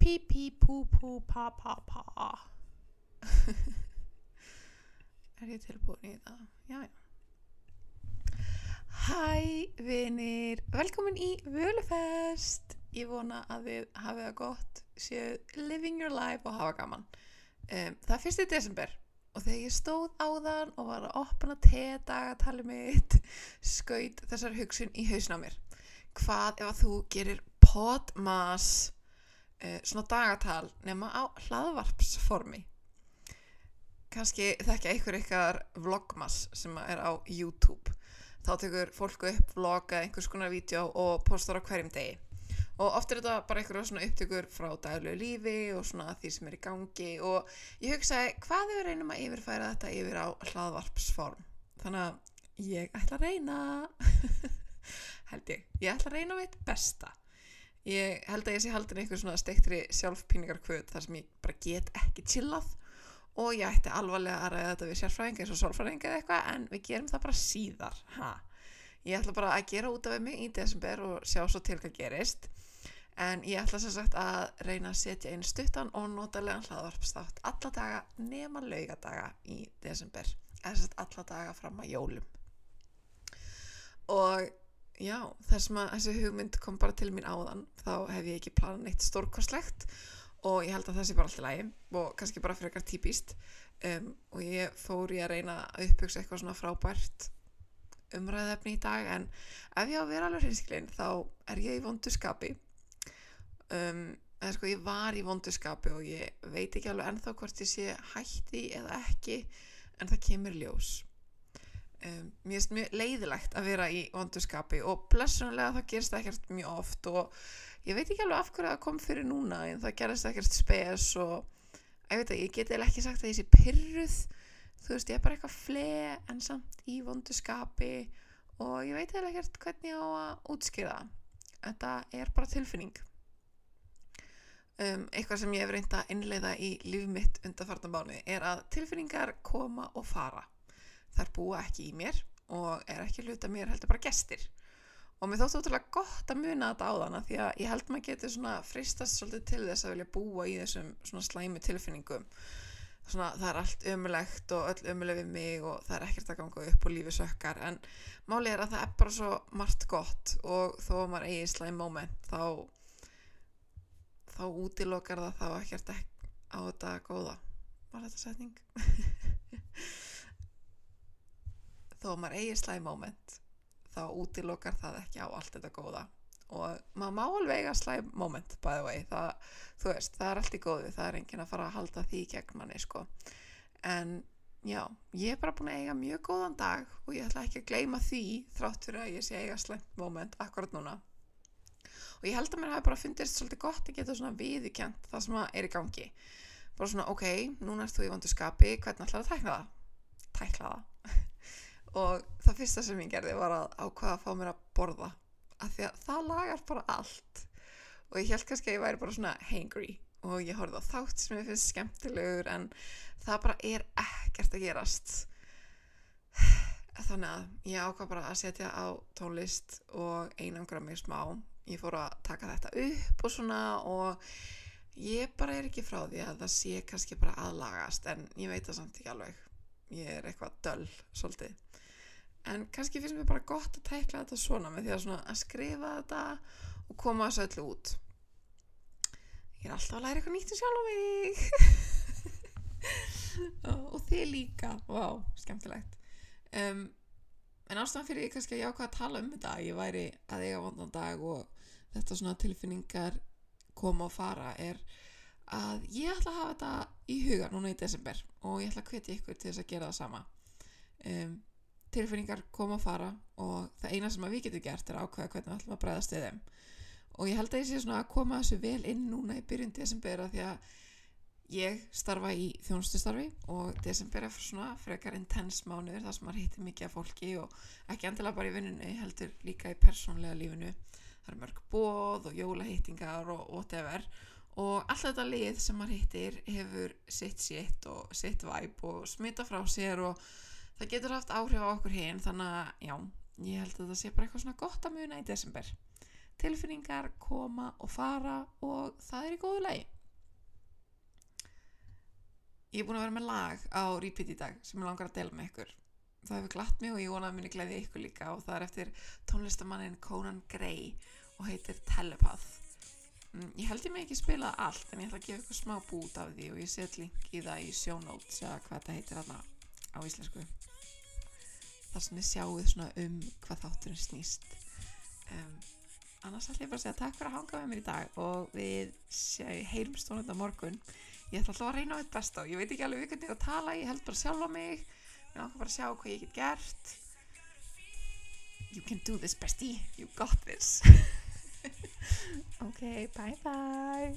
Pí pí pú pú pa pa pa Er ég tilbúin í það? Já, já Hæ, vinir, velkomin í Völufest. Ég vona að þið hafið það gott, séu living your life og hafa gaman. Um, það er fyrsti desember og þegar ég stóð á þann og var að opna te-dagatali mitt, skaut þessar hugsun í hausna á mér. Hvað ef að þú gerir podmas, svona dagatal, nema á hlaðvarpsformi? Kanski þekkja einhver ykkar vlogmas sem er á YouTube. Þá tekur fólk upp vlog eða einhvers konar vídeo og postar á hverjum degi. Og oft er þetta bara einhverja svona upptökur frá daglegu lífi og svona því sem er í gangi. Og ég hugsaði hvað við reynum að yfirfæra þetta yfir á hlaðvarpsform? Þannig að ég ætla að reyna. Held ég, ég ætla að reyna mitt besta ég held að ég sé haldin einhver svona steiktri sjálfpíningarkvöð þar sem ég bara get ekki chillað. Og ég ætti alvarlega að ræða þetta við sérfræðinga eins og sólfræðinga eða eitthvað en við gerum það bara síðar. Ha. ég ætla bara að gera út af mig í desember og sjá svo til hvað gerist. En ég ætla sem sagt að reyna að setja inn stuttan og notalega hlaðvarpstátt alla daga nema laugadaga í desember. Eða sem sagt alla daga fram að jólum. Og já þess að þessi hugmynd kom bara til mín áðan þá hef ég ekki planað neitt stórkostlegt og ég held að það sé bara alltaf lægi og kannski bara fyrir eitthvað típist um, og ég fór í að reyna að upphugsa eitthvað svona frábært umræðefni í dag en ef ég á að vera alveg hinskilinn þá er ég í vondu skapi. Um, eða sko ég var í vondu skapi og ég veit ekki alveg ennþá hvort ég sé hætti eða ekki en það kemur ljós um, mér finnst mjög leiðilegt að vera í vondu skapi og blessunlega það gerst ekkert mjög oft og ég veit ekki alveg af hverju það kom fyrir núna en það gerist ekkert spes og ég veit að ég geti ekki sagt að ég sé pyrruð þú veist ég er bara eitthvað fle en samt í vondu skapi og ég veit eða ekkert hvernig ég á að útskýra þetta er bara tilfinning. Um, eitthvað sem ég hef reynd að innleiða í líf mitt undarfarnabáni er að tilfinningar koma og fara þar búa ekki í mér og er ekki hluta mér heldur bara gestir. Og mér þóttu ótrúlega gott að muna þetta á þann því að ég held maður getur svona fristast svolítið til þess að vilja búa í þessum svona slæmi tilfinningum. Svona það er allt ömulegt og öll ömuleg við mig og það er ekkert að ganga upp og lífi sökkar en málið er að það er bara svo margt gott og þó að maður eigi slæm moment þá þá útilokar það þá ekkert á þetta góða. Var þetta setning þó að maður eigi slæm moment þá útilokar það ekki á allt þetta góða. Og maður má alveg eiga slæm moment by the way, það, veist, það er allt í góðu, það er engin að fara að halda því gegn manni sko, en já, ég er bara búin að eiga mjög góðan dag og ég ætla ekki að gleyma því þrátt fyrir að ég sé eiga slæmt moment akkurat núna. Og ég held að mér hafi bara fundist svolítið gott að geta svona viðkjent það sem er í gangi. Bara svona, ok, núna ert þú í vandu skapi hvernig ætlar að tækna það? tækla það og það fyrsta sem ég gerði var að ákvaða að fá mér að borða. Af því að það lagar bara allt. Og ég held kannski að ég væri bara svona hangry. Og ég horfði á þátt sem ég finnst skemmtilegur en það bara er ekkert að gerast. Þannig að ég ákvað bara að setja á tónlist og einangra mig smá. Ég fór að taka þetta upp og svona og ég bara er ekki frá því að það sé kannski bara aðlagast en ég veit það samt ekki alveg ég er eitthvað döll svolítið. En kannski finnst mér bara gott að tækla þetta svona með því að, að skrifa þetta og koma þessu öllu út. Ég er alltaf að læra eitthvað nýtt um sjálf á mig. Og þið líka. Wow, skemmtilegt. Um, en ástæðan fyrir ég kannski að ég ákvaða að tala um þetta ég væri að eiga vondan dag og þetta svona tilfinningar koma og fara er að ég ætla að hafa þetta í huga núna í desember og ég ætla að hvetja ykkur til þess að gera það sama. Um tilfinningar koma að fara og það eina sem við getum gert er að ákvæða hvernig við ætlum að bregðast við þeim. Og ég held að ég sé svona að koma þessu vel inn núna í byrjun desember að því að ég starfa í þjónustustarfi og desember er svona frekar intense mánuður þar sem maður hittir mikið af fólki og ekki endilega bara í vinnunni heldur líka í persónlega lífinu. Það er mörg bóð og jólahittingar og whatever og alltaf þetta lið sem maður hittir hefur sitt sitt og sitt væp og smita frá sér og það getur haft áhrif á okkur hinn þannig að já, ég held að það sé bara eitthvað svona gott að muna í desember. Tilfinningar koma og fara og það er í góðu lagi. Ég er búin að vera með lag á repeat í dag sem ég langar að dela með ykkur. Það hefur glatt mig og ég vona að muni glæði ykkur líka og það er eftir tónlistamannin Conan Gray og heitir Telepath ég held ég mig ekki spila það allt en ég ætla að gefa ykkur smá bút af því og ég set link í það í notes eða hvað þetta heitir þarna á íslensku. Þar sem þið sjáuð svona um hvað þátturinn snýst. Um, annars ætla ég bara að segja takk fyrir að hanga með mér í dag og við heyrum stónum þetta morgun. Ég ætla alltaf að reyna á þetta besta og ég veit ekki alveg við hvernig ég að tala ég held bara sjálf á mig mér langar bara að sjá hvað ég get gert. You can do this bestie. You got this okay bye bye